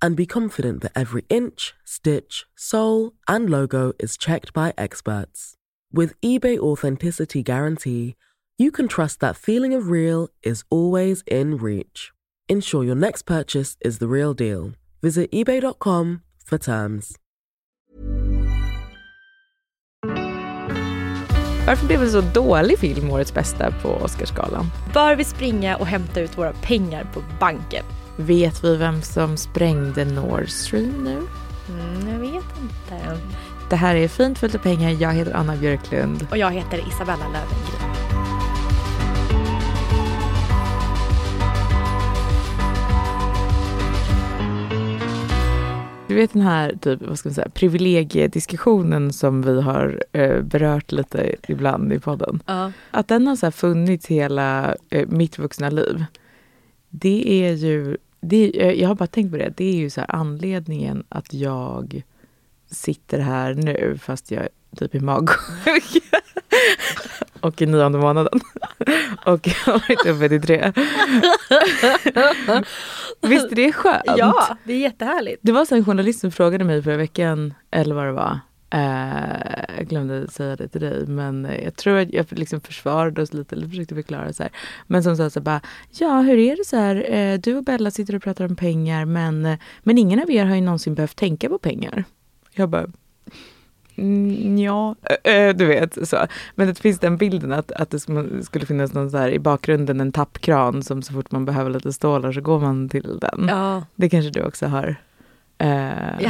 and be confident that every inch, stitch, sole, and logo is checked by experts. With eBay Authenticity Guarantee, you can trust that feeling of real is always in reach. Ensure your next purchase is the real deal. Visit eBay.com for terms. Varför blev det så dålig film Årets bästa på Oscarsgalan? Bör vi springa och hämta ut våra pengar på banken? Vet vi vem som sprängde Nord Stream nu? Mm, jag vet inte. Det här är Fint fullt av pengar. Jag heter Anna Björklund. Och jag heter Isabella Löwengrip. Du vet den här typ, vad ska man säga, privilegiediskussionen som vi har eh, berört lite ibland i podden. Ja. Att den har så funnits hela eh, mitt vuxna liv. Det är ju, det, är- jag har bara tänkt på det, det är ju så anledningen att jag sitter här nu fast jag är typ är magsjuk. och i nionde månaden. och jag har varit uppe till tre. Visst är det skönt? ja, det är jättehärligt. Det var så en journalist som frågade mig förra veckan, eller vad det var. Eh, jag glömde säga det till dig, men jag tror att jag liksom försvarade oss lite, eller försökte förklara så här. Men som sa så bara, ja hur är det så här, eh, du och Bella sitter och pratar om pengar, men, eh, men ingen av er har ju någonsin behövt tänka på pengar. Jag bara, Mm, ja, eh, du vet så. Men det finns den bilden att, att det skulle finnas någon så här i bakgrunden en tappkran som så fort man behöver lite stålar så går man till den. Ja, Det kanske du också har. Jag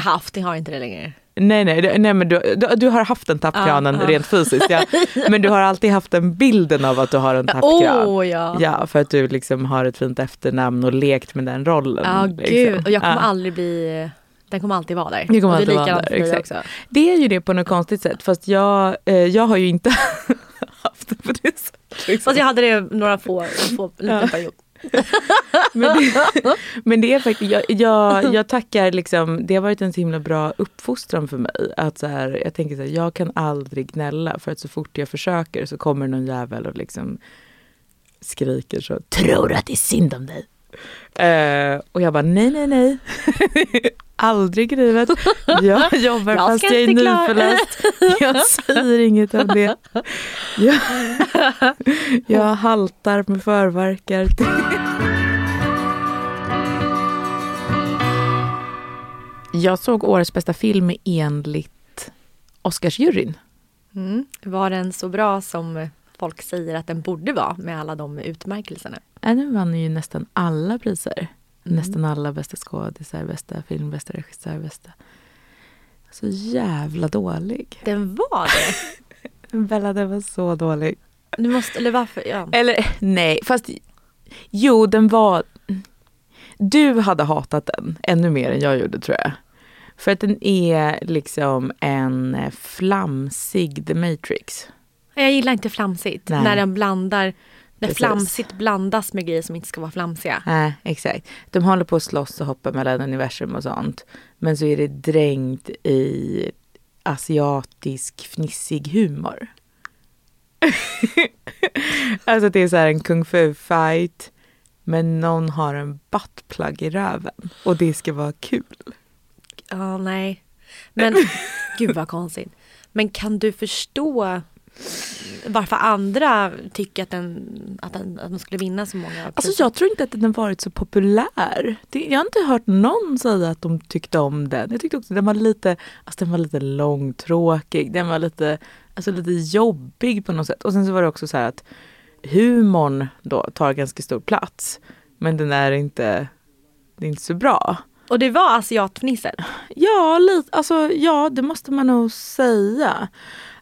har haft det, har inte det längre. Nej, nej, nej men du, du, du har haft den tappkranen Ja, ja. rent fysiskt. Ja. Men du har alltid haft den bilden av att du har en tappkran. Åh ja. Ja, för att du liksom har ett fint efternamn och lekt med den rollen. Ja, liksom. gud. Och jag kommer aldrig bli... Den kommer alltid vara där. Det kommer alltid det är vara där, också. Det är ju det på något konstigt sätt. Fast jag, eh, jag har ju inte haft det på det sättet. liksom. Fast jag hade det några få, få liten Ja. period. Men det, men det är faktiskt, jag, jag, jag tackar liksom, det har varit en så himla bra uppfostran för mig. Att så här, jag tänker så här, jag kan aldrig gnälla för att så fort jag försöker så kommer någon jävel och liksom skriker så, tror du att det är synd om dig? Eh, och jag bara, nej, nej, nej. aldrig i livet. Jag jobbar Jag fast jag är nyförlöst. Jag säger inget om det. Jag, jag haltar med förverkar. Jag såg årets bästa film enligt Oscarsjuryn. Mm. Var den så bra som folk säger att den borde vara med alla de utmärkelserna? Den vann ju nästan alla priser. Mm. Nästan alla bästa skådisar, bästa film, bästa regissör, bästa... Så jävla dålig. Den var det? Bella, den var så dålig. Du måste, eller varför? Ja. Eller nej, fast jo, den var... Du hade hatat den ännu mer än jag gjorde tror jag. För att den är liksom en eh, flamsig The Matrix. Jag gillar inte flamsigt. Nej. När den blandar, när Precis. flamsigt blandas med grejer som inte ska vara flamsiga. Nej, exakt. De håller på att slåss och hoppa mellan universum och sånt. Men så är det dränkt i asiatisk fnissig humor. alltså det är så här en kung fu fight men någon har en buttplug i röven och det ska vara kul. Ja, nej. Men gud vad konstigt. Men kan du förstå varför andra tycker att den, att den, att den skulle vinna så många Alltså priser. jag tror inte att den varit så populär. Det, jag har inte hört någon säga att de tyckte om den. Jag tyckte också att den var lite, alltså den var lite långtråkig. Den var lite, alltså lite jobbig på något sätt. Och sen så var det också så här att humorn då tar ganska stor plats. Men den är inte, det är inte så bra. Och det var asiatfnisset. Ja, lite, alltså, ja, det måste man nog säga.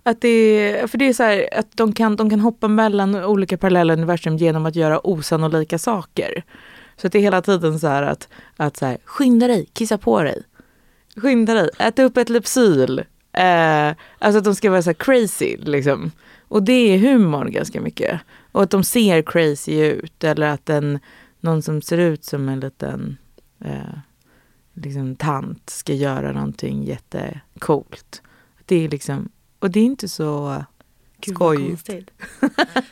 Att det, är- för det är så här att de kan, de kan hoppa mellan olika parallella universum genom att göra osannolika saker. Så att det är hela tiden så här att, att så här, skynda dig, kissa på dig. Skynda dig, äta upp ett Lypsyl. Eh, alltså att de ska vara så här crazy liksom. Och det är humorn ganska mycket. Och att de ser crazy ut eller att en, någon som ser ut som en liten eh, liksom, tant ska göra någonting jättecoolt. Det är liksom, och det är inte så Gud, skojigt.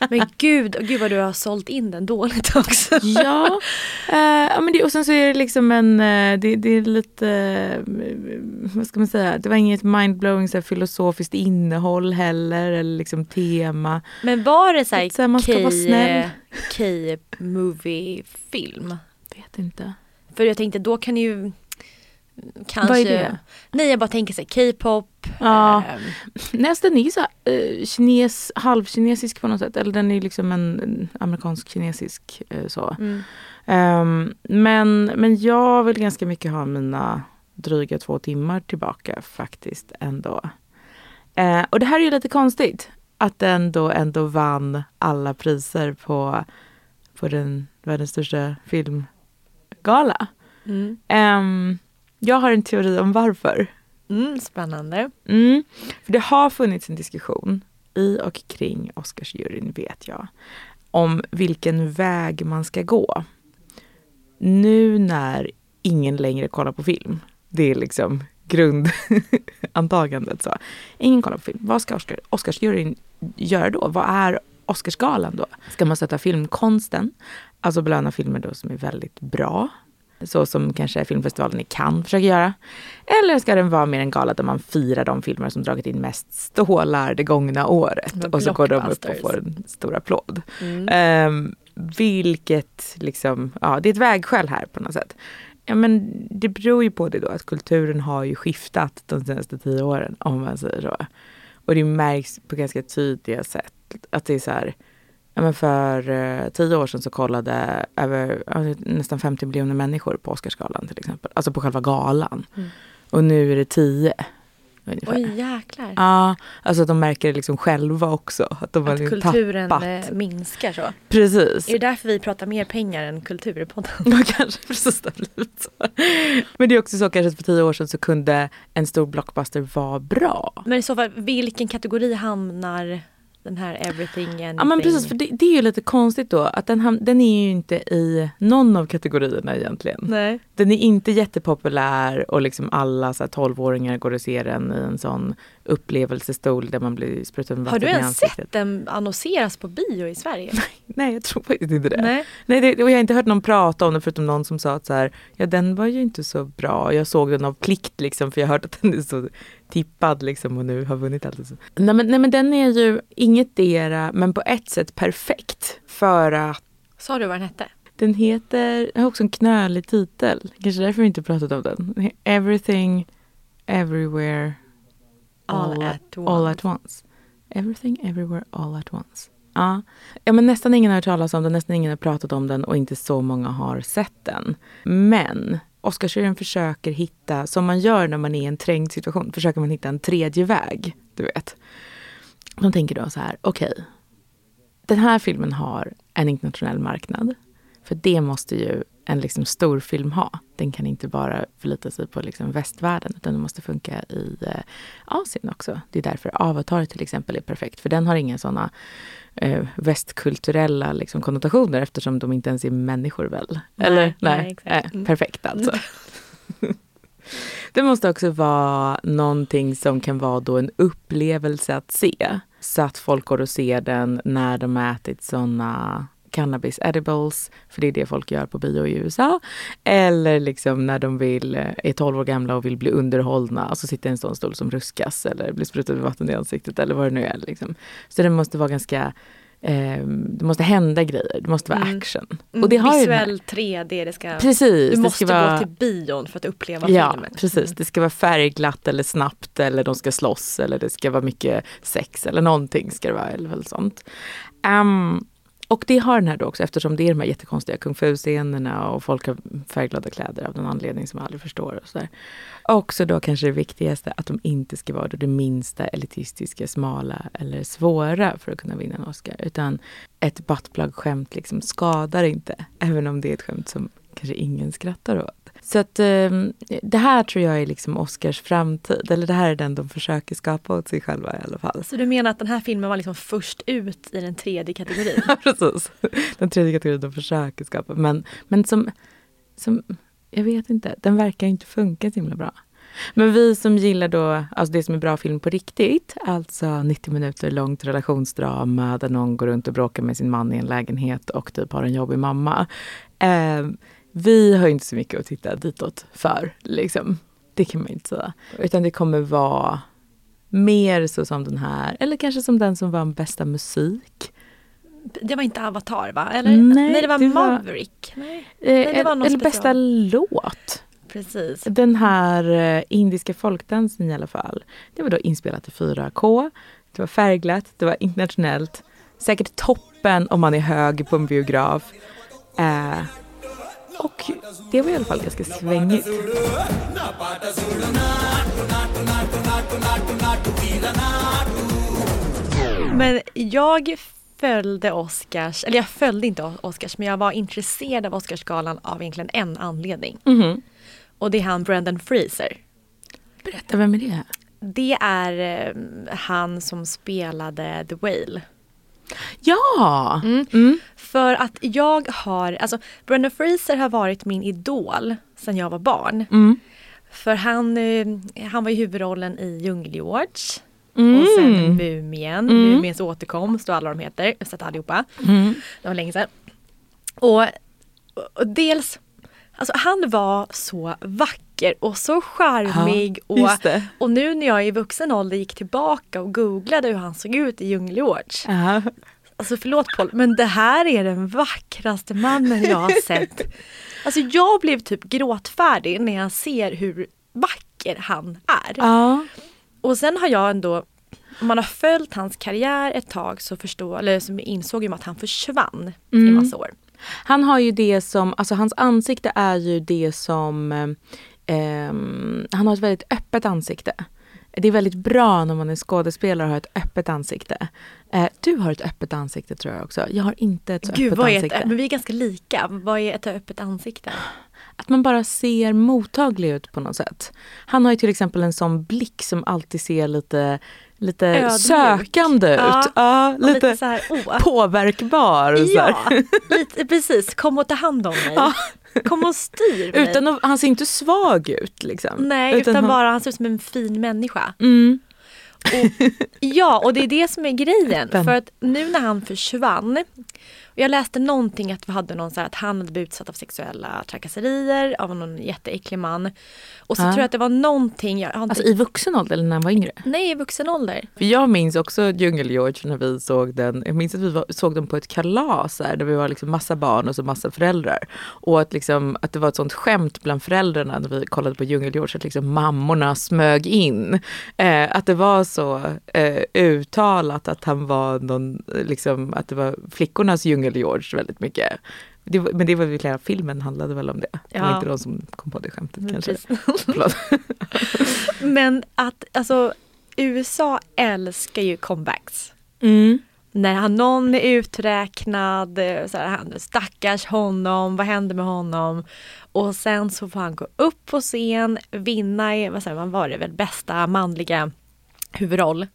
Men gud, gud vad du har sålt in den dåligt också. Ja, eh, men det, och sen så är det liksom en, eh, det, det är lite, eh, vad ska man säga, det var inget mindblowing så här, filosofiskt innehåll heller eller liksom tema. Men var det så här, man ska vara snäll. K-movie-film? Vet inte. För jag tänkte då kan ju kanske... Vad är det? Nej jag bara tänker så K-pop. Ja. ehm, Nästan är så här, eh, kines, halvkinesisk på något sätt. Eller den är liksom en, en amerikansk-kinesisk eh, så. mm. Ehm, men, men jag vill ganska mycket ha mina dryga två timmar tillbaka faktiskt ändå. Eh, och det här är ju lite konstigt. Att den då ändå vann alla priser på, på den världens största filmgala. Mm. Ehm, jag har en teori om varför. Mm, spännande. Mm. För det har funnits en diskussion i och kring Oscarsjuryn vet jag. Om vilken väg man ska gå. Nu när ingen längre kollar på film. Det är liksom grundantagandet. Så. Ingen kollar på film. Vad ska Oscar, Oscarsjuryn göra då? Vad är Oscarsgalan då? Ska man sätta filmkonsten? Alltså belöna filmer då som är väldigt bra så som kanske filmfestivalen i Cannes försöker göra. Eller ska den vara mer en gala där man firar de filmer som dragit in mest stålar det gångna året och så går de upp och får en stor applåd. Mm. Ehm, vilket liksom, ja det är ett vägskäl här på något sätt. Ja men det beror ju på det då att kulturen har ju skiftat de senaste tio åren om man säger så. Och det märks på ganska tydliga sätt att det är så här Ja, men för eh, tio år sedan så kollade över, nästan 50 miljoner människor på Oscarsgalan till exempel. Alltså på själva galan. Mm. Och nu är det tio. Ungefär. Oj jäklar. Ja, alltså att de märker det liksom själva också. Att de att liksom kulturen tappat. eh, minskar så. Precis. Är det därför vi pratar mer pengar än kultur i podden? Ja, kanske precis det har blivit så. Men det är också så kanske att för tio år sedan så kunde en stor blockbuster vara bra. Men i så fall, vilken kategori hamnar den här everything anything? Ja men precis, för det, det är ju lite konstigt då att den, ham- den är ju inte i någon av kategorierna egentligen. Nej. Den är inte jättepopulär och liksom alla så här, 12-åringar går och ser den i en sån upplevelsestol där man blir sprutad med Har du vatten ens sett den annonseras på bio i Sverige? Nej jag tror faktiskt inte det. Nej. Nej, det, och jag har inte hört någon prata om det förutom någon som sa att så här, ja den var ju inte så bra. Jag såg den av plikt liksom för jag har hört att den är så tippad liksom och nu har vunnit allt. Nej men, nej men den är ju inget dera men på ett sätt perfekt för att Sa du vad den hette? den heter, den har också en knölig titel. Kanske därför vi inte pratat om den. Everything, everywhere, All at all once. at once. Everything, everywhere, all at once. Ja. ja, men nästan ingen har hört talas om den, nästan ingen har pratat om den och inte så många har sett den. Men Oscarsjuryn försöker hitta, som man gör när man är i en trängd situation, försöker man hitta en tredje väg. Du vet. De tänker då så här, okej, den här filmen har en internationell marknad. För det måste ju en liksom stor film ha. Den kan inte bara förlita sig på liksom västvärlden utan den måste funka i eh, Asien också. Det är därför Avatar till exempel är perfekt. För den har inga sådana eh, västkulturella liksom, konnotationer eftersom de inte ens är människor väl? Nej, Eller? nej, Nej, exakt. eh, Mm. perfekt alltså. Det måste också vara någonting som kan vara då en upplevelse att se. Så att folk går och ser den när de ätit såna cannabis edibles, för det är det folk gör på bio i USA. Eller liksom när de vill, eh, är 12 år gamla och vill bli underhållna och så sitter en sån stol som ruskas eller blir sprutad med vatten i ansiktet eller vad det nu är. Liksom. Så det måste vara ganska eh, det måste hända grejer, det måste vara Mm. action. Mm, Och det har Visuell 3D, det ska, Precis, du måste vara... gå till bion för att uppleva Ja, filmen. precis. Mm. Det ska vara färgglatt eller snabbt eller de ska slåss eller det ska vara mycket sex eller någonting ska det vara eller sånt. Ehm, och det har den här då också eftersom det är de här jättekonstiga kung fu-scenerna och folk har färgglada kläder av någon anledning som jag aldrig förstår. Och sådär. Också då kanske det viktigaste att de inte ska vara då det minsta elitistiska, smala eller svåra för att kunna vinna en Oscar. Utan ett buttplug-skämt liksom skadar inte, även om det är ett skämt som kanske ingen skrattar åt. Så att ehm, det här tror jag är liksom Oscars framtid, eller det här är den de försöker skapa åt sig själva i alla fall. Så du menar att den här filmen var liksom först ut i den tredje kategorin? Precis. Den tredje kategorin de försöker skapa. Men, men som, som, jag vet inte, den verkar inte funka så himla bra. Men vi som gillar då, alltså det som är bra film på riktigt, alltså 90 minuter långt relationsdrama där någon går runt och bråkar med sin man i en lägenhet och typ har en jobbig mamma. Eh, vi har inte så mycket att titta ditåt för, liksom. Det kan man inte säga. Utan det kommer vara mer så som den här, eller kanske som den som vann bästa musik. Det var inte Avatar va? Eller? Nej, det var det var- Maverick. Nej, Eh, det var någon eller bästa låt. precis. Den här eh, indiska folkdansen i alla fall. Det var då inspelat i 4K. Det var färgglatt, det var internationellt. Säkert toppen om man är hög på en biograf. Eh, och det var i alla fall ganska svängigt. Men jag följde Oscars, eller jag följde inte Oscars, men jag var intresserad av Oscarsgalan av egentligen en anledning. Mhm. Och det är han Brendan Fraser. Berätta, vem är det? Det är eh, han som spelade The Whale. Ja! Mm. Mm. För att jag har, alltså Brendan Fraser har varit min idol sedan jag var barn. Mm. För han, eh, han var i huvudrollen i Djungelgeorge. Mm. Och sen Mumien, Mm. Mumiens återkomst och alla de heter. Jag har sett allihopa. Mm. Det var länge sedan. Och, och dels, alltså han var så vacker och så charmig. och, Just det. och nu när jag i vuxen ålder gick tillbaka och googlade hur han såg ut i Djungelgeorge. Ja. Alltså förlåt Paul, men det här är den vackraste mannen jag har sett. Alltså jag blev typ gråtfärdig när jag ser hur vacker han är. ja. Och sen har jag ändå, om man har följt hans karriär ett tag så förstår, eller så insåg jag att han försvann i Mm. massa år. Han har ju det som, alltså hans ansikte är ju det som, ehm, han har ett väldigt öppet ansikte. Det är väldigt bra när man är skådespelare och har ett öppet ansikte. Eh, du har ett öppet ansikte tror jag också. Jag har inte ett så Gud, öppet vad är ansikte. ett, men vi är ganska lika. Vad är ett öppet ansikte? Att man bara ser mottaglig ut på något sätt. Han har ju till exempel en sån blick som alltid ser lite, lite Ödmjuk. sökande ut. Ja, Ja, lite, lite så här, åh. påverkbar. Ja, lite, precis. Kom och ta hand om mig. Ja. Kom och styr mig. Utan att, han ser inte svag ut liksom. Nej, utan, han- bara han ser ut som en fin människa. Mm. Och, ja, och det är det som är grejen. För att nu när han försvann. Jag läste någonting att vi hade någon så här, att han hade blivit utsatt av sexuella trakasserier av någon jätteäcklig man. Och så Ja. tror jag att det var någonting, jag inte, Alltså i vuxen ålder eller när han var yngre? nej i vuxen ålder. För jag minns också Djungel-George när vi såg den. Jag minns att vi var, såg den på ett kalas där, där vi var liksom massa barn och så massa föräldrar. Och att, liksom, att det var ett sånt skämt bland föräldrarna när vi kollade på Djungel-George att liksom mammorna smög in. Eh, att det var så eh, uttalat att han var någon, liksom, att det var flickornas Djungel-George väldigt mycket. Det, var- men det var väl hela filmen handlade väl om det. Det var Ja. inte de som kom på det skämtet kanske. Precis. Förlåt. Men att alltså USA älskar ju comebacks. Mm. När han, någon är uträknad, eh, så här, han, stackars honom, vad händer med honom? Och sen så får han gå upp på scen, vinna i, vad säger man var det väl, bästa manliga huvudroll.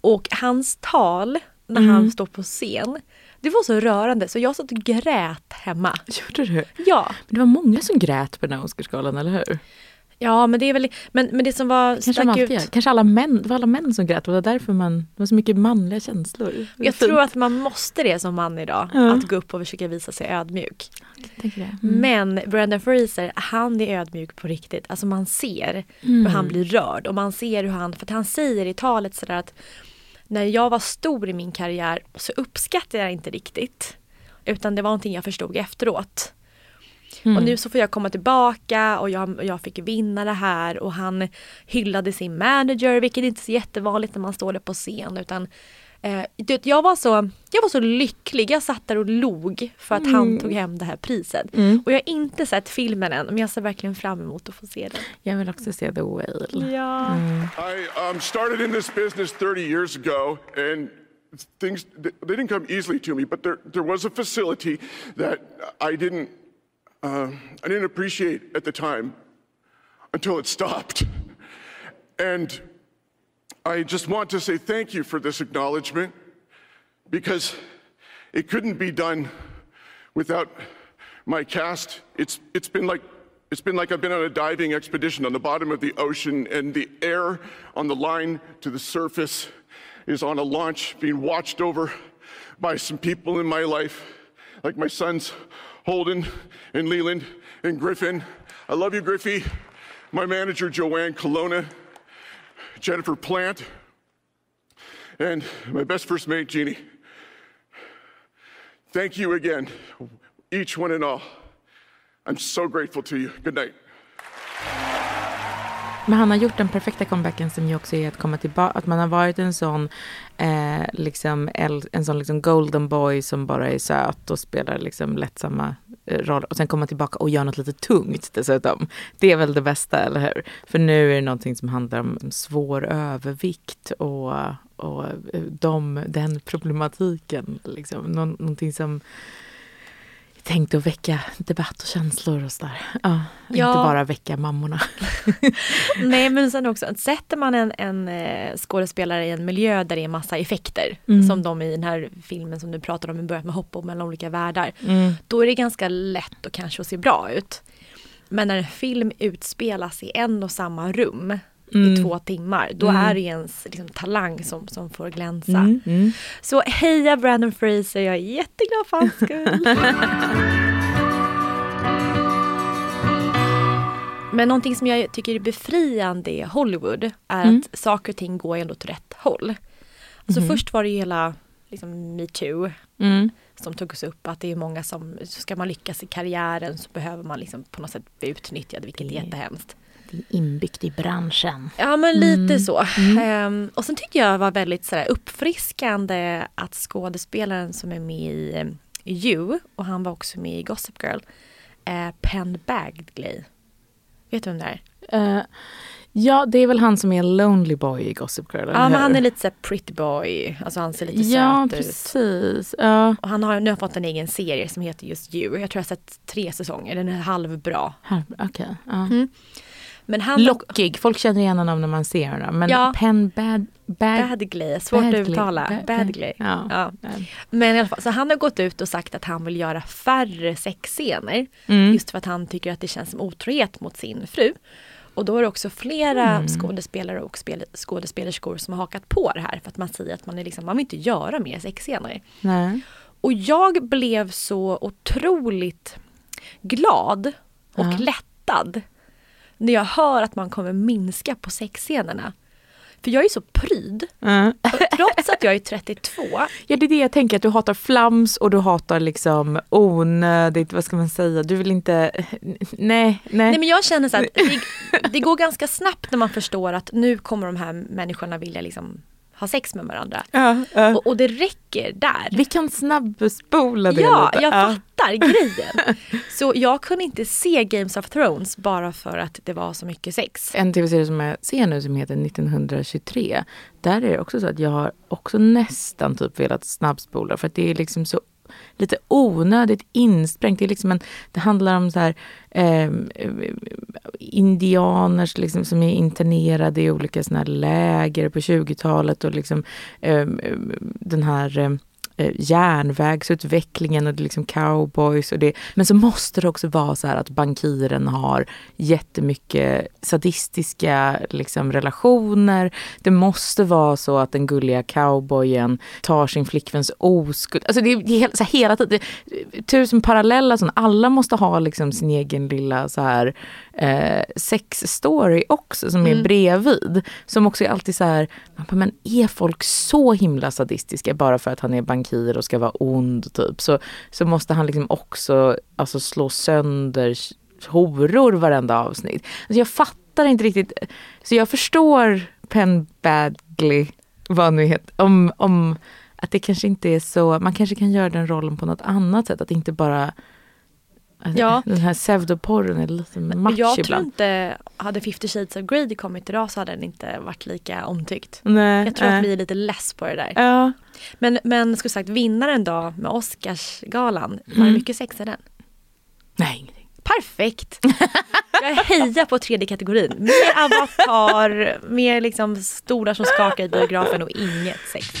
Och hans tal när Mm. han står på scen, det var så rörande så jag satt och grät hemma. Gjorde du? Ja, Men det var många som grät på den här Oscarsgalan, eller hur? Ja men det är väl, men, men det som var Kanske, de ut. Kanske alla män, det var alla män som grät och det var därför man, det var så mycket manliga känslor. Jag fint. tror att man måste det som man idag. Ja. Att gå upp och försöka visa sig ödmjuk. Jag tänker det. Mm. Men Brendan Fraser, han är ödmjuk på riktigt. Alltså man ser Mm. hur han blir rörd och man ser hur han, för att han säger i talet sådär att när jag var stor i min karriär så uppskattade jag inte riktigt. Utan det var någonting jag förstod efteråt. Mm. Och nu så får jag komma tillbaka och jag, jag fick vinna det här och han hyllade sin manager vilket inte är så jättevanligt när man står där på scen utan eh, jag, var så, jag var så lycklig, jag satt där och log för att han tog hem det här priset. Mm. Och jag har inte sett filmen än men jag ser verkligen fram emot att få se den. Jag vill också se The Whale. Ja. I um, started in this business 30 years ago, and things they didn't come easily to me. But there, there was a facility that I didn't, uh, I didn't appreciate at the time until it stopped. And I just want to say thank you for this acknowledgement because it couldn't be done without my cast. It's, it's been like it's been like I've been on a diving expedition on the bottom of the ocean, and the air on the line to the surface is on a launch being watched over by some people in my life, like my sons Holden and Leland and Griffin. I love you, Griffey. My manager, Joanne Colonna, Jennifer Plant, and my best first mate, Jeannie. Thank you again, each one and all. I'm so grateful to you. Good night. Men han har gjort den perfekta comebacken som ju också är att komma tillbaka, att man har varit en sån, eh, liksom, en sån liksom golden boy som bara är söt och spelar liksom lättsamma Eh, roll och sen komma tillbaka och göra något lite tungt dessutom. Det är väl det bästa, eller hur? För nu är det någonting som handlar om svår övervikt och, och eh, de, den problematiken. Liksom. Nå- någonting som tänkte att väcka debatt och känslor och sådär. Ja, Ja. Inte bara väcka mammorna. Nej men sen också, sätter man en, en eh, skådespelare i en miljö där det är massa effekter, Mm. som de i den här filmen som du pratade om i början med hoppa mellan olika världar, Mm. då är det ganska lätt och kanske att se bra ut. Men när en film utspelas i en och samma rum Mm. i två timmar, då är det ens liksom, talang som, som får glänsa. Mm. Mm. Så heja Brandon Fraser, jag är jätteglad för hans skull. Men någonting som jag tycker är befriande i Hollywood är Mm. att saker och ting går ändå åt rätt håll. Så Mhm. först var det ju hela liksom, metoo Mm. som togs upp att det är många som, ska man lyckas i karriären så behöver man liksom på något sätt bli utnyttjad vilket är Det- jättehemskt. Det är inbyggt i branschen. Ja men lite Mm. så. Ehm, och sen tyckte jag det var väldigt sådär, uppfriskande att skådespelaren som är med i um, You och han var också med i Gossip Girl, eh, Penn Badgley. Vet du vem det är? Eh, ja, det är väl han som är Lonely Boy i Gossip Girl, Ja men han är lite såhär pretty boy, alltså han ser lite Ja, söt ut. precis. Ja. Och han har nu har fått en egen serie som heter just You. Jag tror jag har sett tre säsonger, den är halvbra. Här, okej. ja. Mm. Men han Lockig, folk känner igen honom när man ser honom. Men Ja. Penn Bad... Bad Badgley, svårt Badgley. att uttala. Ba- Badgley. Ja. Ja. Men i alla fall, så han har gått ut och sagt att han vill göra färre sexscener. Mm. Just för att han tycker att det känns som otrohet mot sin fru. Och då är det också flera Mm. skådespelare och spel, skådespelerskor som har hakat på det här. För att man säger att man, är liksom, man vill inte göra mer sexscener. Nej. Och jag blev så otroligt glad och Ja. lättad när jag hör att man kommer minska på sexscenerna. För jag är så pryd. Ja. Trots att jag är 32. Ja, det är det jag tänker, att du hatar flams och du hatar liksom onödigt, vad ska man säga, du vill inte, nej, nej. Nej men jag känner så att det, det går ganska snabbt när man förstår att nu kommer de här människorna vilja liksom ha sex med varandra. ja, ja. Och, och det räcker där. Vi kan snabbspola det Ja, lite. jag Ja. fattar grejen. Så jag kunde inte se Games of Thrones bara för att det var så mycket sex. En tv-serie som jag ser nu som heter 1923. Där är det också så att jag har också nästan typ velat snabbspola för att det är liksom så lite onödigt insprängt. Det, är liksom en, det handlar om så här eh, indianer liksom, som är internerade i olika såna här läger på 20-talet och liksom eh, den här eh, järnvägsutvecklingen och det är liksom cowboys och det. Men så måste det också vara så här att bankiren har jättemycket sadistiska liksom, relationer. Det måste vara så att den gulliga cowboyen tar sin flickväns oskuld. Alltså det är, det är så här, hela tiden, tusen parallella sådana. Alla måste ha liksom sin egen lilla så här eh, sexstory också som är Mm. bredvid. Som också är alltid så här, men är folk så himla sadistiska bara för att han är bankir och ska vara ond typ så, så måste han liksom också alltså, slå sönder horor varenda avsnitt. Alltså, jag fattar inte riktigt, så jag förstår Penn Badgley, vad nu heter, om, om att det kanske inte är så, man kanske kan göra den rollen på något annat sätt, att inte bara Ja. Den här pseudoporren är lite match Jag tror ibland. inte, hade 50 shades of Grey kommit idag så hade den inte varit lika omtyckt. Nej, Jag tror nej. att vi är lite less på det där. Ja. Men, men skulle sagt vinnaren då med Oscarsgalan, var Mm. det mycket sex i den? Nej, ingenting. Perfekt! Jag hejar på tredje kategorin. Mer avatar, mer liksom stolar som skakar i biografen och inget sex.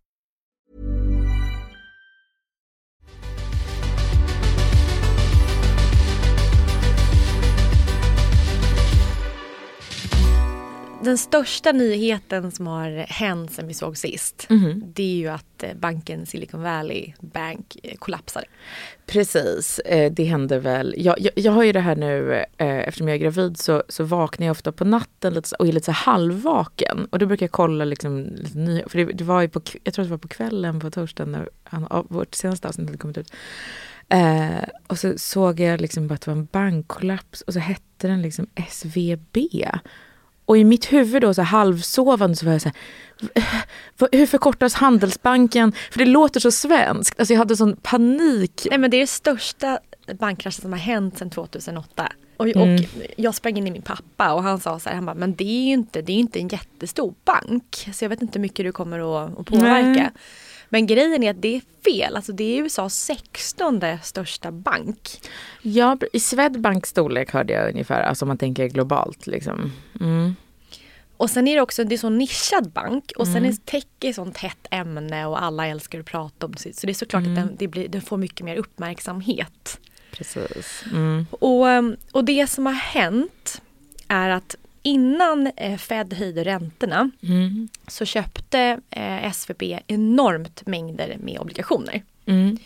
Den största nyheten som har hänt sen vi såg sist, det är ju att eh, banken Silicon Valley Bank eh, kollapsade. Precis, eh, det händer väl. Jag, jag, jag har ju det här nu, eftersom jag är gravid så, så vaknar jag ofta på natten lite, och är lite så halvvaken. Och då brukar jag kolla liksom, lite ny, för det, det var ju på, jag tror det var på kvällen på torsdagen när han, vårt senaste avsnitt hade kommit ut. Eh, och så såg jag liksom bara att det var en bankkollaps och så hette den liksom SVB. Och i mitt huvud då så halvsovande så var jag så här, "V- vad- hur förkortas Handelsbanken? För det låter så svenskt. Alltså jag hade sån panik. Nej men det är det största bankkraschen som har hänt sedan 2008. Och, Mm. och jag sprang in i min pappa och han sa så här, han bara, men det är ju inte, det är inte en jättestor bank. Så jag vet inte hur mycket du kommer att, att påverka. Nej. Men grejen är att det är fel. Alltså det är USAs 16 största bank. Ja, i Swedbanks storlek hörde jag ungefär, alltså om man tänker globalt liksom. Mm. Och sen är det också det är så nischad bank och sen Mm. är tech ett sånt hett ämne och alla älskar att prata om det. Så det är såklart Mm. att den, det blir, den får mycket mer uppmärksamhet. Precis. Mm. Och, och det som har hänt är att innan eh, Fed höjde räntorna Mm. så köpte eh, SVB enormt mängder med obligationer. Mm.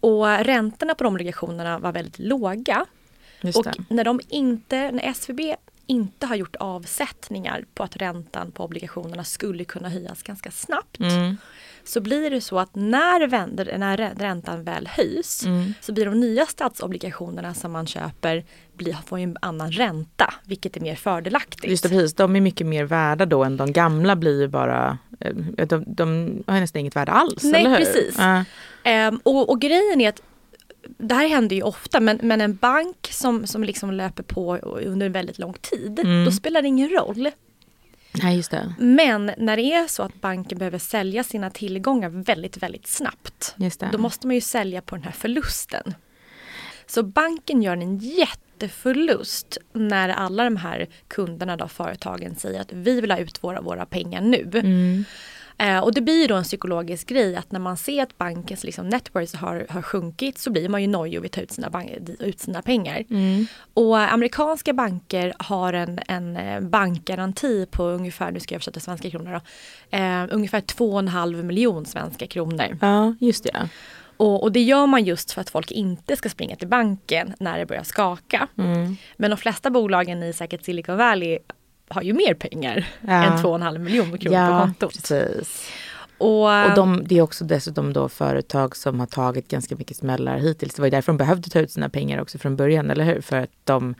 Och räntorna på de obligationerna var väldigt låga. Och när de inte, när SVB inte har gjort avsättningar på att räntan på obligationerna skulle kunna höjas ganska snabbt. Mm. Så blir det så att när, vänder, när räntan väl höjs Mm. så blir de nya statsobligationerna som man köper blir, får ju en annan ränta vilket är mer fördelaktigt. Just det, precis. De är mycket mer värda då än de gamla blir ju bara, eh, de, de har nästan inget värde alls. Nej, precis. Ja. Ehm, och, och grejen är att det här händer ju ofta men, men en bank som, som liksom löper på under en väldigt lång tid, Mm. då spelar det ingen roll. Nej, just det. Men när det är så att banken behöver sälja sina tillgångar väldigt, väldigt snabbt, Just det. då måste man ju sälja på den här förlusten. Så banken gör en jätteförlust när alla de här kunderna, då, företagen, säger att vi vill ha ut våra, våra pengar nu. Mm. Eh, och det blir ju då en psykologisk grej att när man ser att bankens liksom, networks har, har sjunkit så blir man ju nojig och vill ta ut sina, bank, ut sina pengar. Mm. Och amerikanska banker har en, en eh, bankgaranti på ungefär, nu ska jag översätta svenska kronor då, eh, ungefär 2,5 miljon svenska kronor. Ja, just det. Och, och det gör man just för att folk inte ska springa till banken när det börjar skaka. Mm. Men de flesta bolagen i säkert Silicon Valley har ju mer pengar Ja. än 2,5 miljoner kronor på Ja, kontot. precis. Och, Och de, det är också dessutom då företag som har tagit ganska mycket smällar hittills. Det var ju därför de behövde ta ut sina pengar också från början, eller hur? För att de,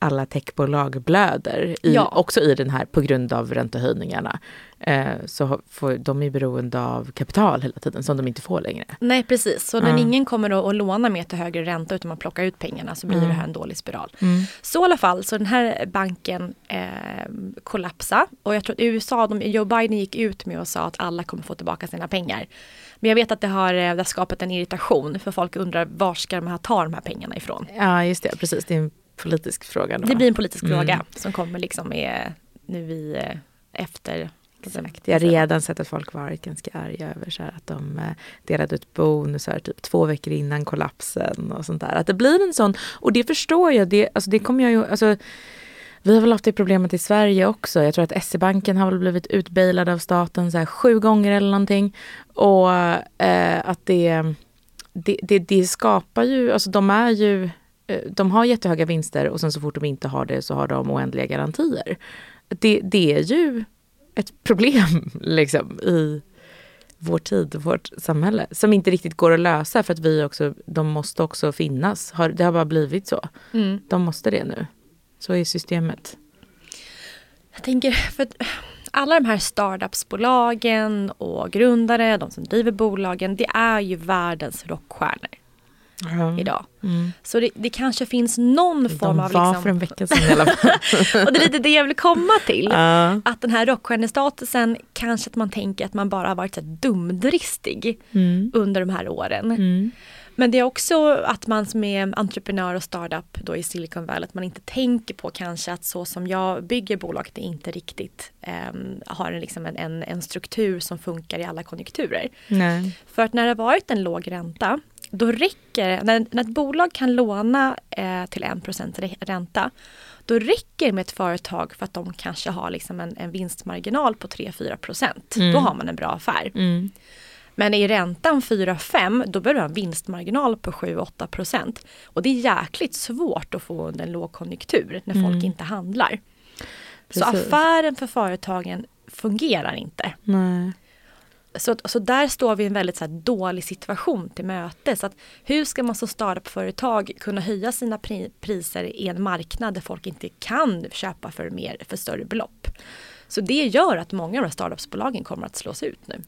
alla techbolag blöder, i, Ja. också i den här, på grund av räntehöjningarna. Eh, så får, de är beroende av kapital hela tiden, som de inte får längre. Nej precis, så när Ja. ingen kommer att, låna mer till högre ränta utan man plockar ut pengarna så blir Mm. det här en dålig spiral. Mm. Så i alla fall, så den här banken eh, kollapsade och jag tror att USA, de, Joe Biden gick ut med och sa att alla kommer få tillbaka sina pengar. Men jag vet att det har, eh, det har skapat en irritation för folk undrar var ska de här ta de här pengarna ifrån? Ja, just det. Precis, det är en politisk fråga. Då. Det blir en politisk Mm. fråga som kommer liksom med, nu i eh, efter Exakt. Jag har redan sett att folk varit ganska arga över så här att de eh, delade ut bonusar typ två veckor innan kollapsen och sånt där. Att det blir en sån, och det förstår jag, det, alltså det kommer jag ju, alltså vi har väl haft det problemet i Sverige också. Jag tror att SE-banken har väl blivit utbailad av staten så här sju gånger eller någonting. Och eh, att det, det, det, det skapar ju, alltså de är ju, de har jättehöga vinster och sen så fort de inte har det så har de oändliga garantier. Det, det är ju ett problem liksom i vår tid och vårt samhälle som inte riktigt går att lösa för att vi också, de måste också finnas. Det har bara blivit så. Mm. De måste det nu. Så är systemet. Jag tänker, för att alla de här startupsbolagen och grundare, de som driver bolagen, det är ju världens rockstjärnor idag. Mm. Så det, det kanske finns någon form De av... var Liksom, för en vecka sedan i alla fall. och det är lite det jag vill komma till. Ja. Att den här rockstjärnestatusen, kanske att man tänker att man bara har varit så dumdristig Mm. under de här åren. Mm. Men det är också att man som är entreprenör och startup då i Silicon Valley, att man inte tänker på kanske att så som jag bygger bolaget är inte riktigt ehm, har en, liksom en, en, en struktur som funkar i alla konjunkturer. Nej. För att när det har varit en låg ränta, då räcker när, när ett bolag kan låna eh, till 1% re- ränta, då räcker det med ett företag för att de kanske har liksom en, en vinstmarginal på 3-4%. Mm. Då har man en bra affär. Mm. Men är räntan 4-5 då behöver du ha en vinstmarginal på 7-8%. Och det är jäkligt svårt att få under en lågkonjunktur när folk Mm. inte handlar. Så Precis. affären för företagen fungerar inte. Nej. Så, så där står vi i en väldigt så här, dålig situation till mötes. Att hur ska man som startup-företag kunna höja sina pri- priser i en marknad där folk inte kan köpa för, mer, för större belopp? Så det gör att många av de här startupsbolagen kommer att slås ut nu.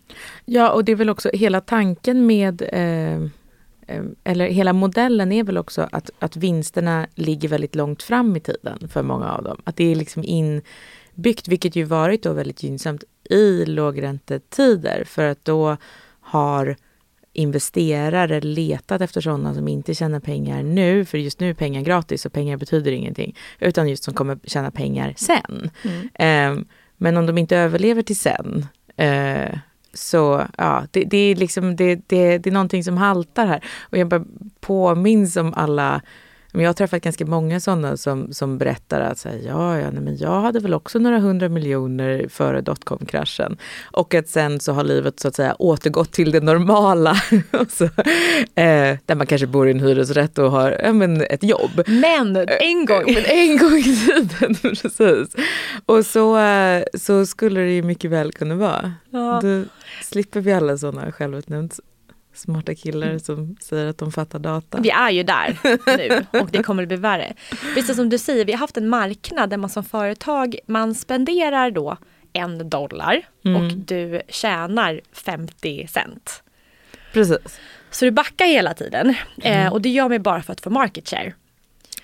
Ja, och det är väl också hela tanken med eh, eh eller hela modellen är väl också att, att vinsterna ligger väldigt långt fram i tiden för många av dem. Att det är liksom inbyggt, vilket ju varit då väldigt gynnsamt i lågräntetider för att då har investerare letat efter sådana som inte tjänar pengar nu, för just nu är pengar gratis och pengar betyder ingenting, utan just som kommer tjäna pengar sen. Eh, men om de inte överlever till sen, eh, så ja, det, det är liksom det, det, det är någonting som haltar här. Och jag bara påminns om alla men jag har träffat ganska många sådana som, som berättar att så här, ja, ja nej, men jag hade väl också några hundra miljoner före dotcom-kraschen. Och att sen så har livet så att säga återgått till det normala. så, eh, där man kanske bor i en hyresrätt och har ja, men ett jobb. Men en gång! Men en gång i tiden, precis. Och så, eh, så skulle det ju mycket väl kunna vara. Ja. Då slipper vi alla sådana självutnämnt smarta killar som säger att de fattar data. Vi är ju där nu och det kommer att bli värre. Precis som du säger, vi har haft en marknad där man som företag, man spenderar då en dollar och du tjänar 50 cent. Precis. Så du backar hela tiden eh, och det gör mig bara för att få market share.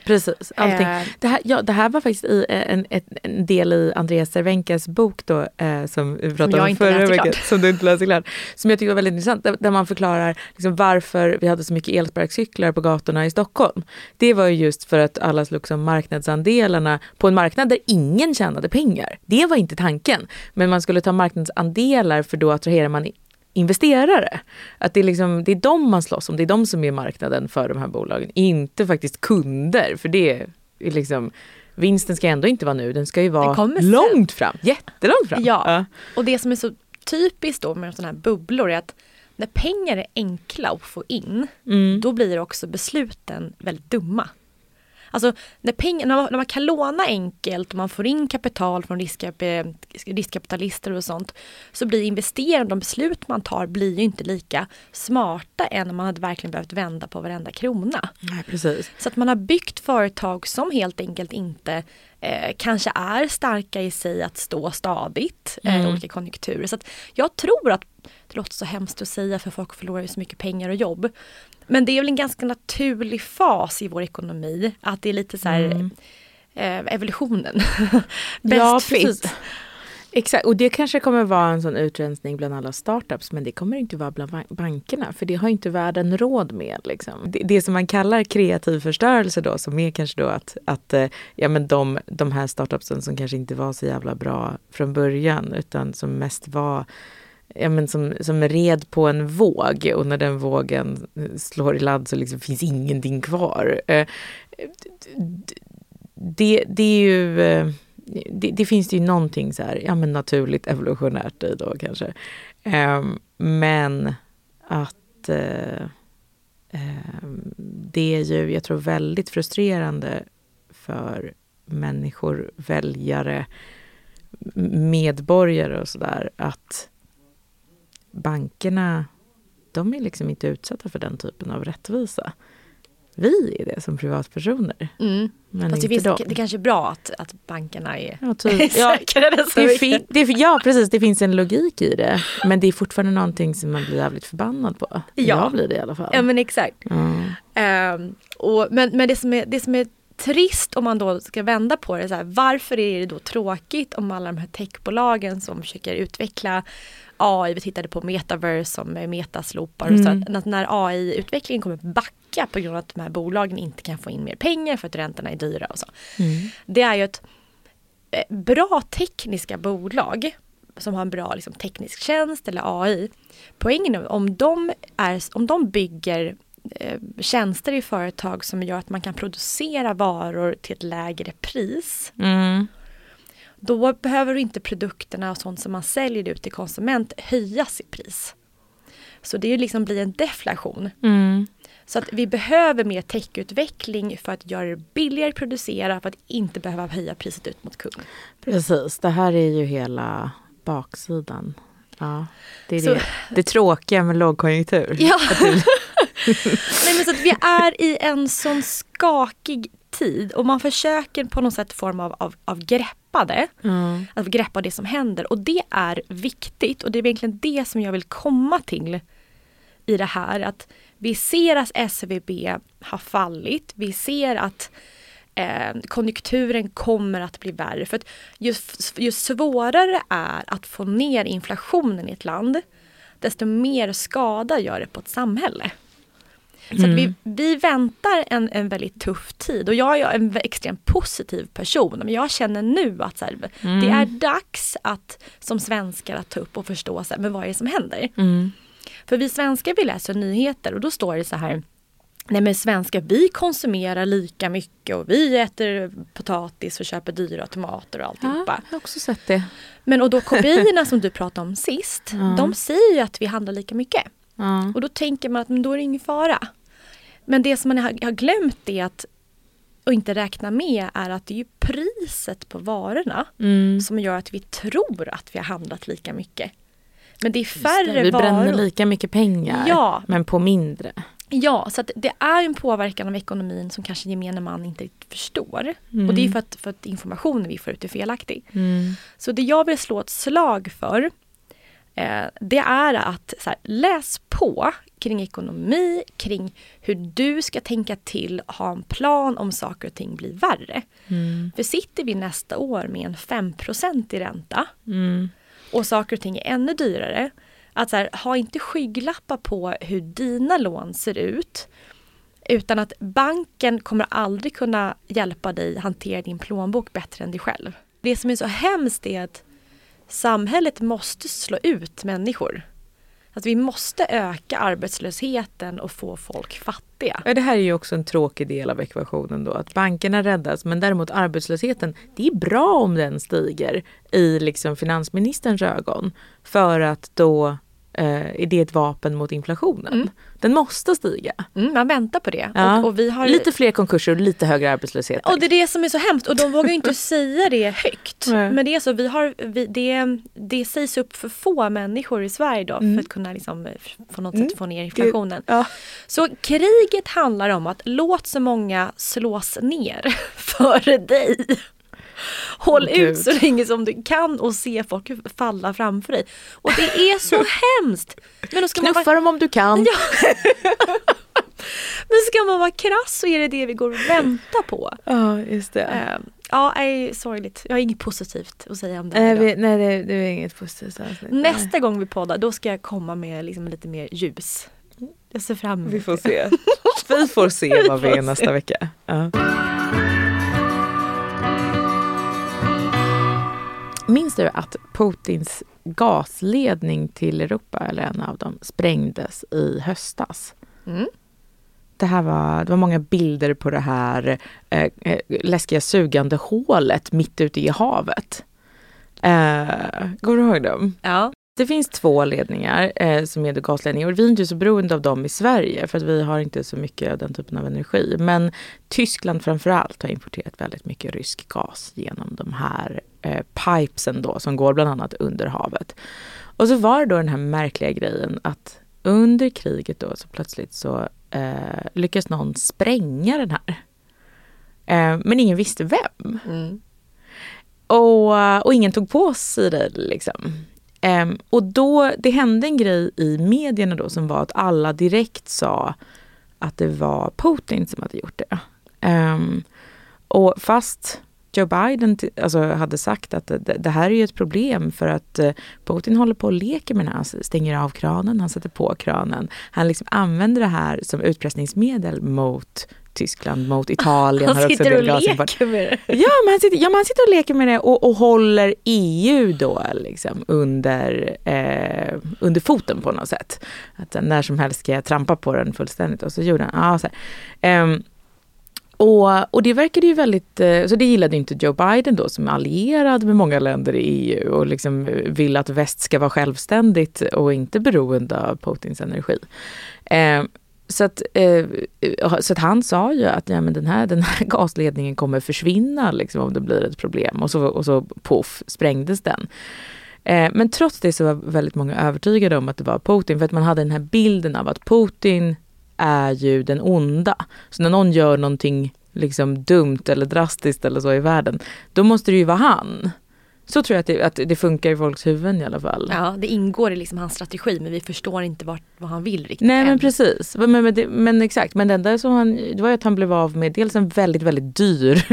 Precis, allting. Eh. Det, här, ja, det här var faktiskt i eh, en, ett, en del i Andreas Cervenkas bok då, eh, som vi pratade om förra veckan. Som du inte läste klart. Som jag tycker var väldigt intressant. Där, där man förklarar liksom, varför vi hade så mycket elsparkcyklar på gatorna i Stockholm. Det var ju just för att alla slogs om marknadsandelarna på en marknad där ingen tjänade pengar. Det var inte tanken. Men man skulle ta marknadsandelar för då attraherar man investerare. Att det är, liksom, det är de man slåss om, det är de som är marknaden för de här bolagen. Inte faktiskt kunder, för det är liksom Vinsten ska ändå inte vara nu, den ska ju vara långt fram, jättelångt fram. Ja. Och det som är så typiskt då med sådana här bubblor är att när pengar är enkla att få in, Mm. då blir också besluten väldigt dumma. Alltså när, pengar, när, man, när man kan låna enkelt och man får in kapital från riskkap, eh, riskkapitalister och sånt så blir investerande, de beslut man tar blir ju inte lika smarta än när man hade verkligen behövt vända på varenda krona. Nej, precis. Så att man har byggt företag som helt enkelt inte eh, kanske är starka i sig att stå stadigt eh, i olika konjunkturer. Så att jag tror att, det låter så hemskt att säga för folk förlorar ju så mycket pengar och jobb. Men det är väl en ganska naturlig fas i vår ekonomi att det är lite så här eh, evolutionen. Best Ja, fit. Exakt, och det kanske kommer vara en sån utrensning bland alla startups men det kommer inte vara bland ban- bankerna för det har inte världen råd med. Liksom. Det, det som man kallar kreativ förstörelse då som är kanske då att, att eh, ja, men de, de här startupsen som kanske inte var så jävla bra från början utan som mest var ja, men som, som red på en våg och när den vågen slår i ladd så liksom finns ingenting kvar. Eh, det, det är ju... Eh, det, det finns ju någonting så här, ja men naturligt evolutionärt i då kanske. Ehm, men att eh, ehm, det är ju, jag tror väldigt frustrerande för människor, väljare, medborgare och sådär att bankerna, de är liksom inte utsatta för den typen av rättvisa. Vi är det som privatpersoner, Mm. men Fast det, inte finns, de. det kanske är bra att, att bankerna är Ja, typ. ja, säkrare. så det fin- det, ja, precis. Det finns en logik i det. Men det är fortfarande någonting som man blir jävligt förbannad på. Ja. Jag blir det i alla fall. Ja men exakt. Ja. Ehm, och, men men det, som är, det som är trist om man då ska vända på det, så här, varför är det då tråkigt om alla de här techbolagen som försöker utveckla AI, vi tittade på metaverse som metaslopar och så, Mm. att när AI-utvecklingen kommer backa på grund av att de här bolagen inte kan få in mer pengar för att räntorna är dyra och så. Mm. Det är ju ett eh, bra tekniska bolag som har en bra liksom, teknisk tjänst eller AI. Poängen är om de, är, om de bygger tjänster i företag som gör att man kan producera varor till ett lägre pris. Mm. Då behöver inte produkterna och sånt som man säljer ut till konsument höjas i pris. Så det är liksom blir en deflation. Mm. Så att vi behöver mer techutveckling för att göra det billigare att producera för att inte behöva höja priset ut mot kund. Precis, det här är ju hela baksidan. Ja, det är Så- det, det tråkiga med lågkonjunktur. Ja. Nej, men så att vi är i en sån skakig tid och man försöker på något sätt form av, av, av greppa det. Mm. Att greppa det som händer och det är viktigt och det är egentligen det som jag vill komma till i det här. Att vi ser att SVB har fallit. Vi ser att eh, konjunkturen kommer att bli värre. För att ju, ju svårare är att få ner inflationen i ett land desto mer skada gör det på ett samhälle. Så vi, vi väntar en, en väldigt tuff tid och jag är en extremt positiv person. Men jag känner nu att så här, det är dags att som svenskar att ta upp och förstå så här, men vad är det som händer. Mm. För vi svenskar vi läser nyheter och då står det så här Nej men svenskar, vi konsumerar lika mycket och vi äter potatis och köper dyra tomater och alltihopa. Ja, jag har också sett det. Men och då KPI som du pratade om sist, de säger ju att vi handlar lika mycket. Ja. Och då tänker man att men då är det ingen fara. Men det som man har, glömt är att och inte räkna med är att det är priset på varorna Mm. som gör att vi tror att vi har handlat lika mycket. Men det är Just det, färre Vi bränner varor. lika mycket pengar, Ja. men på mindre. Ja, så det är en påverkan av ekonomin som kanske gemene man inte förstår. Mm. Och det är för att, för att informationen vi får ut är felaktig. Mm. Så det jag vill slå ett slag för eh, det är att här, läs på kring ekonomi, kring hur du ska tänka till, ha en plan om saker och ting blir värre. Mm. För sitter vi nästa år med en 5% i ränta Mm. och saker och ting är ännu dyrare. Att här, ha inte skygglappar på hur dina lån ser ut. Utan att banken kommer aldrig kunna hjälpa dig hantera din plånbok bättre än dig själv. Det som är så hemskt är att samhället måste slå ut människor. Att vi måste öka arbetslösheten och få folk fattiga. Ja, Det här är ju också en tråkig del av ekvationen då, att bankerna räddas men däremot arbetslösheten, det är bra om den stiger i liksom finansministerns ögon för att då eh, är det ett vapen mot inflationen. Den måste stiga. Mm, man väntar på det. Ja. Och, och vi har... Lite fler konkurser och lite högre arbetslöshet. Och det är det som är så hemskt och de vågar inte säga det högt. Nej. Men det är så, vi har, vi, det, det sägs upp för få människor i Sverige då för att kunna liksom, eh, på något sätt få ner inflationen. Ja. Så kriget handlar om att låt så många slås ner före dig. Håll Gud. ut så länge som du kan och se folk falla framför dig. Och det är så hemskt. Men då ska man vara Knuffa dem om du kan. men ska man vara krass så är det det vi går och väntar på. Ja, just det. Eh, ja, är sorgligt. Jag har inget positivt att säga om det. Nej, idag. vi, nej det, det är inget positivt avsnitt. Nästa gång vi poddar då ska jag komma med liksom lite mer ljus. Jag ser fram emot Vi får det. se. Vi får se vad vi är nästa vecka. Ja. Minns du att Putins gasledning till Europa, eller en av dem, sprängdes i höstas? Mm. Det, här var, det var många bilder på det här eh, eh, läskiga sugande hålet mitt ute i havet. Eh, går du ihåg dem? Ja. Det finns två ledningar eh, som är gasledningar och vi är inte så beroende av dem i Sverige för att vi har inte så mycket av den typen av energi. Men Tyskland framförallt har importerat väldigt mycket rysk gas genom de här eh, pipesen då som går bland annat under havet. Och så var det då den här märkliga grejen att under kriget då så plötsligt så eh, lyckas någon spränga den här. Eh, men ingen visste vem. Mm. Och, och ingen tog på sig det liksom. Um, och då, det hände en grej i medierna då som var att alla direkt sa att det var Putin som hade gjort det. Um, och fast Joe Biden alltså, hade sagt att det, det här är ju ett problem för att eh, Putin håller på och leker med den här. Han stänger av kranen, han sätter på kranen. Han liksom använder det här som utpressningsmedel mot Tyskland, mot Italien. Han sitter och leker med det. Ja, men han sitter, ja, men han sitter och leker med det och, och håller EU då liksom under, eh, under foten på något sätt. Att när som helst ska jag trampa på den fullständigt. Och så gjorde han, ja. Ehm, och, och det verkade ju väldigt, eh, så det gillade inte Joe Biden då som är allierad med många länder i EU och liksom vill att väst ska vara självständigt och inte beroende av Putins energi. Så att, eh, så att han sa ju att ja, men den, här, den här gasledningen kommer försvinna liksom, om det blir ett problem. Och så, och så poff sprängdes den. Eh, men trots det så var väldigt många övertygade om att det var Putin. För att man hade den här bilden av att Putin är ju den onda. Så när någon gör någonting liksom dumt eller drastiskt eller så i världen, då måste det ju vara han. Så tror jag att det, att det funkar i folks huvuden i alla fall. Ja, det ingår i liksom hans strategi men vi förstår inte vart, vad han vill riktigt Nej men än. precis, men, men, det, men exakt. Men det enda som han, det var ju att han blev av med dels en väldigt, väldigt dyr,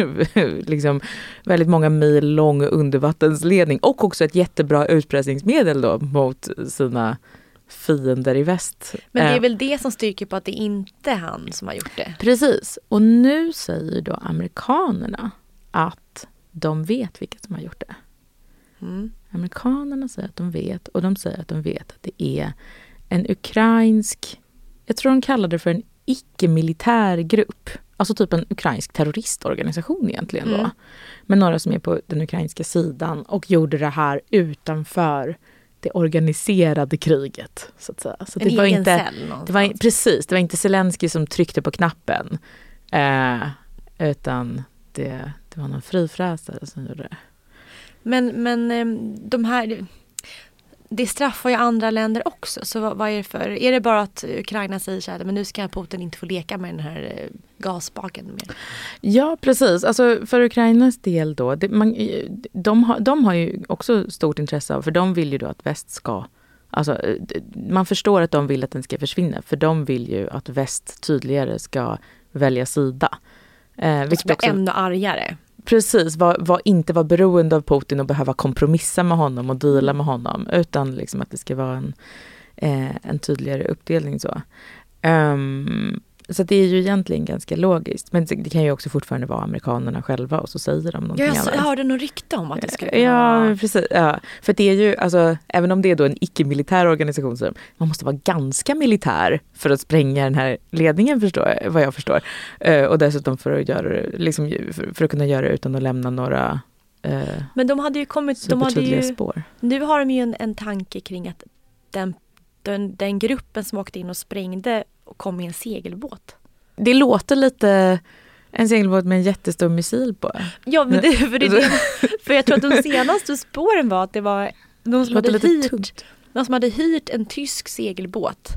liksom väldigt många mil lång undervattensledning och också ett jättebra utpressningsmedel då mot sina fiender i väst. Men det är Eh, väl det som styrker på att det inte är han som har gjort det. Precis, och nu säger då amerikanerna att de vet vilka som har gjort det. Mm. Amerikanerna säger att de vet och de säger att de vet att det är en ukrainsk, jag tror de kallar det för en icke-militär grupp. Alltså typ en ukrainsk terroristorganisation egentligen då. Mm. Med några som är på den ukrainska sidan och gjorde det här utanför det organiserade kriget. Så att säga. Så En det var inte, cell det var. Precis, det var inte Zelensky som tryckte på knappen. Eh, utan det, det var någon frifräsare som gjorde det. Men, men eh, de här, det straffar ju andra länder också. Så vad, vad är det för, är det bara att Ukraina säger så här, men nu ska Putin inte få leka med den här eh, gasspaken mer? Ja, precis. Alltså för Ukrainas del då, det, man, de, har, de har ju också stort intresse av, för de vill ju då att väst ska Alltså, man förstår att de vill att den ska försvinna, för de vill ju att väst tydligare ska välja sida. Eh, vilket också, ännu argare precis, var, var inte vara beroende av Putin och behöva kompromissa med honom och deala med honom, utan liksom att det ska vara en, eh, en tydligare uppdelning. så. Um, så det är ju egentligen ganska logiskt. Men det kan ju också fortfarande vara amerikanerna själva och så säger de någonting Ja, annat. jag hörde något rykte om att det skulle kunna Ja, vara... precis. Ja. För det är ju, alltså, även om det är då en icke-militär organisation, så man måste vara ganska militär för att spränga den här ledningen, förstår, jag- vad jag förstår. Eh, och dessutom för att, göra, liksom, för, att kunna göra det utan att lämna några eh, Men de hade ju kommit, de hade ju, spår. nu har de ju en, en tanke kring att den, den, den gruppen som åkte in och sprängde kom i en segelbåt. Det låter lite en segelbåt med en jättestor missil på. Ja, men det, för, det, för jag tror att de senaste spåren var att det var någon som, hade hyrt, någon som hade hyrt en tysk segelbåt.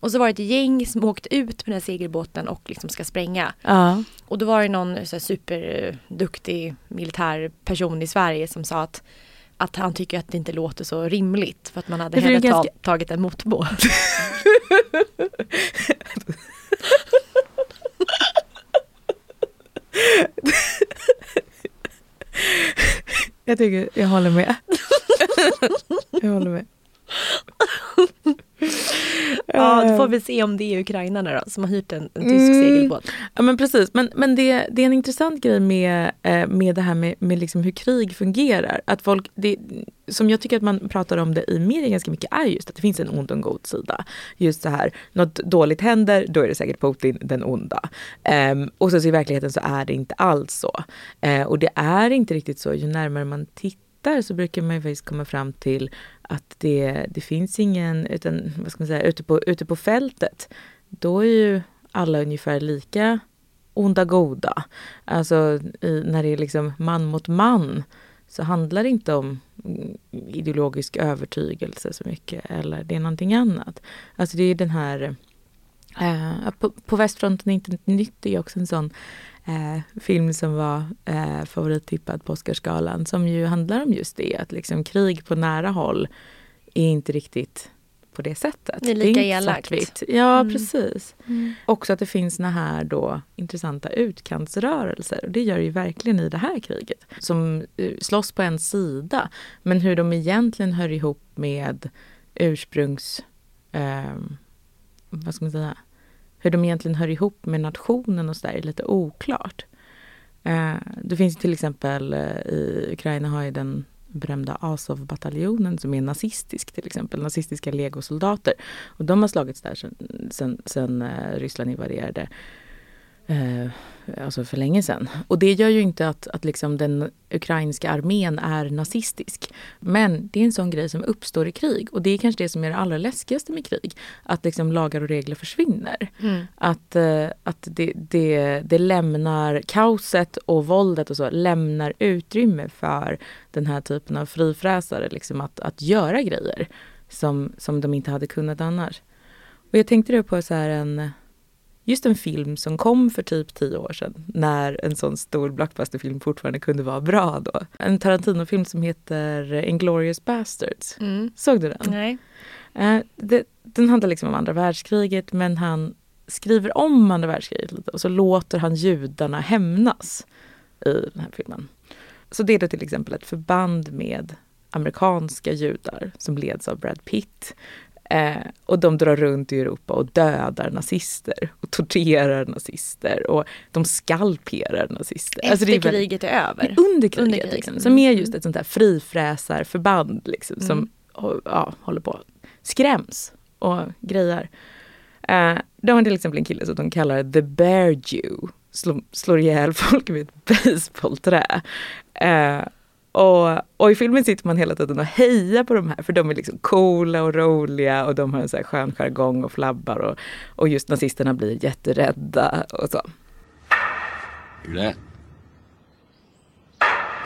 Och så var det ett gäng som åkte ut med den här segelbåten och liksom ska spränga. Ja. Och då var det någon så här superduktig militär person i Sverige som sa att, att han tycker att det inte låter så rimligt för att man hade hellre ganska- ta, tagit en motorbåt. Jag tycker, jag håller med. jag håller med. ja, då får vi se om det är ukrainarna då som har hyrt en, en tysk Mm. segelbåt. Ja men precis, men, men det, det är en intressant grej med, eh, med det här med, med liksom hur krig fungerar. Att folk, det, som jag tycker att man pratar om det i media ganska mycket är just att det finns en ond och en god sida. Just så här, något dåligt händer, då är det säkert Putin den onda. Ehm, och så i verkligheten så är det inte alls så. Eh, och det är inte riktigt så, ju närmare man tittar så brukar man ju faktiskt komma fram till att det, det finns ingen, utan vad ska man säga, ute på, ute på fältet, då är ju alla ungefär lika onda goda. Alltså i, när det är liksom man mot man så handlar det inte om mm, ideologisk övertygelse så mycket eller det är någonting annat. Alltså det är den här eh, på, på västfronten är inte nytt, det är också en sån eh, film som var eh, favorittippad på Oscarsgalan som ju handlar om just det, att liksom krig på nära håll är inte riktigt på det sättet. Det är lika inte elakt. svartvitt. Ja, Mm. precis. Också att det finns såna här då intressanta utkantsrörelser. Och det gör det ju verkligen i det här kriget. Som eh, slåss på en sida. Men hur de egentligen hör ihop med ursprungs... Eh, vad ska man säga? Hur de egentligen hör ihop med nationen och så där är lite oklart. Eh, det finns till exempel eh, i Ukraina har ju den berömda Azov-bataljonen som är nazistisk till exempel, nazistiska legosoldater. Och de har slagits där sedan eh, Ryssland invaderade eh, alltså för länge sedan. Och det gör ju inte att, att liksom den ukrainska armén är nazistisk. Men det är en sån grej som uppstår i krig och det är kanske det som är det allra läskigaste med krig. Att liksom lagar och regler försvinner. Att, eh, att det, det, det lämnar kaoset och våldet och så lämnar utrymme för den här typen av frifräsare liksom att, att göra grejer som, som de inte hade kunnat annars. Och jag tänkte då på så här en just en film som kom för typ tio år sedan när en sån stor blockbusterfilm fortfarande kunde vara bra då. En Tarantino-film som heter Inglourious Basterds. Mm. Såg du den? Nej. Eh, det, den handlar liksom om andra världskriget men han skriver om andra världskriget lite och så låter han judarna hämnas i den här filmen. Så det är då till exempel ett förband med amerikanska judar som leds av Brad Pitt. Eh, och de drar runt i Europa och dödar nazister och torterar nazister och de skalperar nazister. Efter Alltså det är väldigt- kriget är över. under kriget. Under kriget. Liksom, som är just ett sånt här frifräsarförband liksom, som Mm. ja, håller på skräms och grejer. Eh, de har till exempel en kille som de kallar The Bear Jew. Slår, slår ihjäl folk med ett basebollträ. Eh, och, och i filmen sitter man hela tiden och hejar på de här för de är liksom coola och roliga och de har en så här skön jargong och flabbar och, och just nazisterna blir jätterädda och så. Hear that?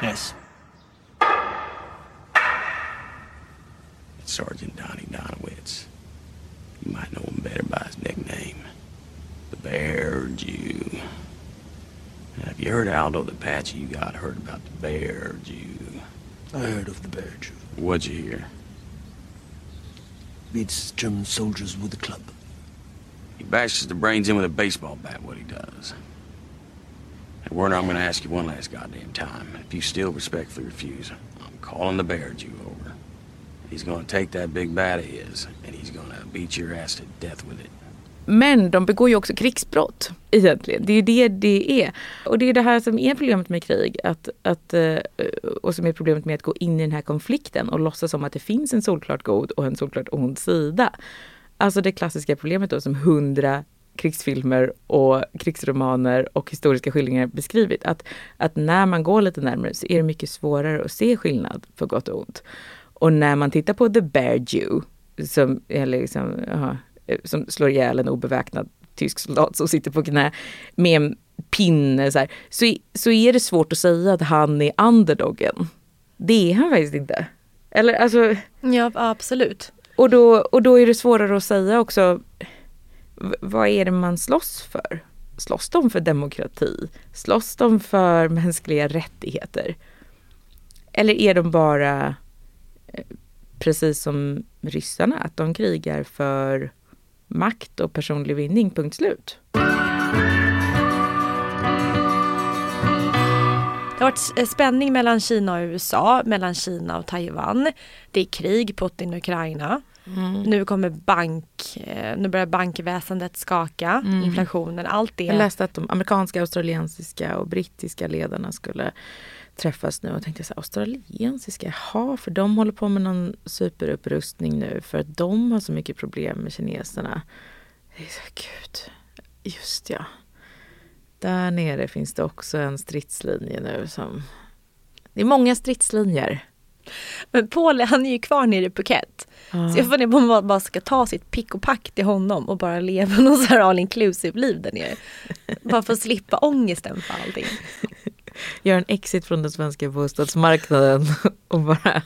Yes. It's Sergeant Donnie Donowitz. You might know him better by his nickname, the Bear Jew. Now, have you heard Aldo the Apache? You got heard about the Bear Jew. I heard of the Bear Jew. What'd you hear? Beats German soldiers with a club. He bashes the brains in with a baseball bat, what he does. And Werner, I'm gonna ask you one last goddamn time. If you still respectfully refuse, I'm calling the Bear Jew over. He's gonna take that big bat of his, and he's gonna beat your ass to death with it. Men de begår ju också krigsbrott egentligen. Det är ju det det är. Och det är det här som är problemet med krig. Att, att, eh, och som är problemet med att gå in i den här konflikten och låtsas som att det finns en solklart god och en solklart ond sida. Alltså det klassiska problemet då som hundra krigsfilmer och krigsromaner och historiska skildringar beskrivit. Att, att när man går lite närmare så är det mycket svårare att se skillnad på gott och ont. Och när man tittar på The Bear Jew, som, är liksom, aha, som slår ihjäl en obeväpnad tysk soldat som sitter på knä med en pinne så, här, så, så är det svårt att säga att han är underdogen. Det är han faktiskt inte. Eller alltså... Ja, absolut. Och då, och då är det svårare att säga också, vad är det man slåss för? Slåss de för demokrati? Slåss de för mänskliga rättigheter? Eller är de bara, eh, precis som ryssarna, att de krigar för makt och personlig vinning, punkt slut? Det har varit eh, spänning mellan Kina och USA, mellan Kina och Taiwan. Det är krig, Putin och Ukraina. Nu kommer bank, eh, nu börjar bankväsendet skaka, inflationen, allt det. Jag läste att de amerikanska, australiensiska och brittiska ledarna skulle träffas nu och tänkte så här, australiensiska, jaha, för de håller på med någon superupprustning nu för att de har så mycket problem med kineserna. Det är så, gud, just ja. Där nere finns det också en stridslinje nu som... Det är många stridslinjer. Men Paul han är ju kvar nere i Phuket. Så jag funderar på om man bara ska ta sitt pick och pack till honom och bara leva något så här all inclusive liv där nere. Bara för att slippa ångesten för allting. Gör en exit från den svenska bostadsmarknaden och bara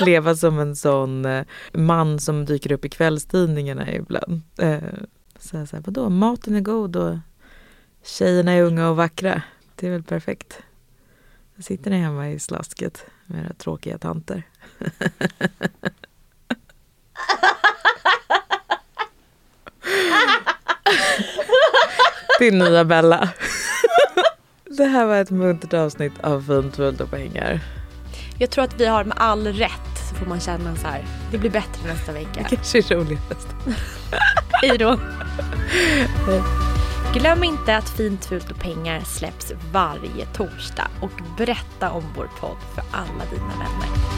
leva som en sån eh, man som dyker upp i kvällstidningarna ibland. Eh, Så jag så här, vadå, maten är god och tjejerna är unga och vackra. Det är väl perfekt. Då sitter ni hemma i slasket med era tråkiga tanter. Din nya Bella. Det här var ett muntert avsnitt av Fint, fult och pengar. Jag tror att vi har med all rätt så får man känna så här, det blir bättre nästa vecka. Kanske är roligast. Hej då! Glöm inte att Fint, fult och pengar släpps varje torsdag och berätta om vår podd för alla dina vänner.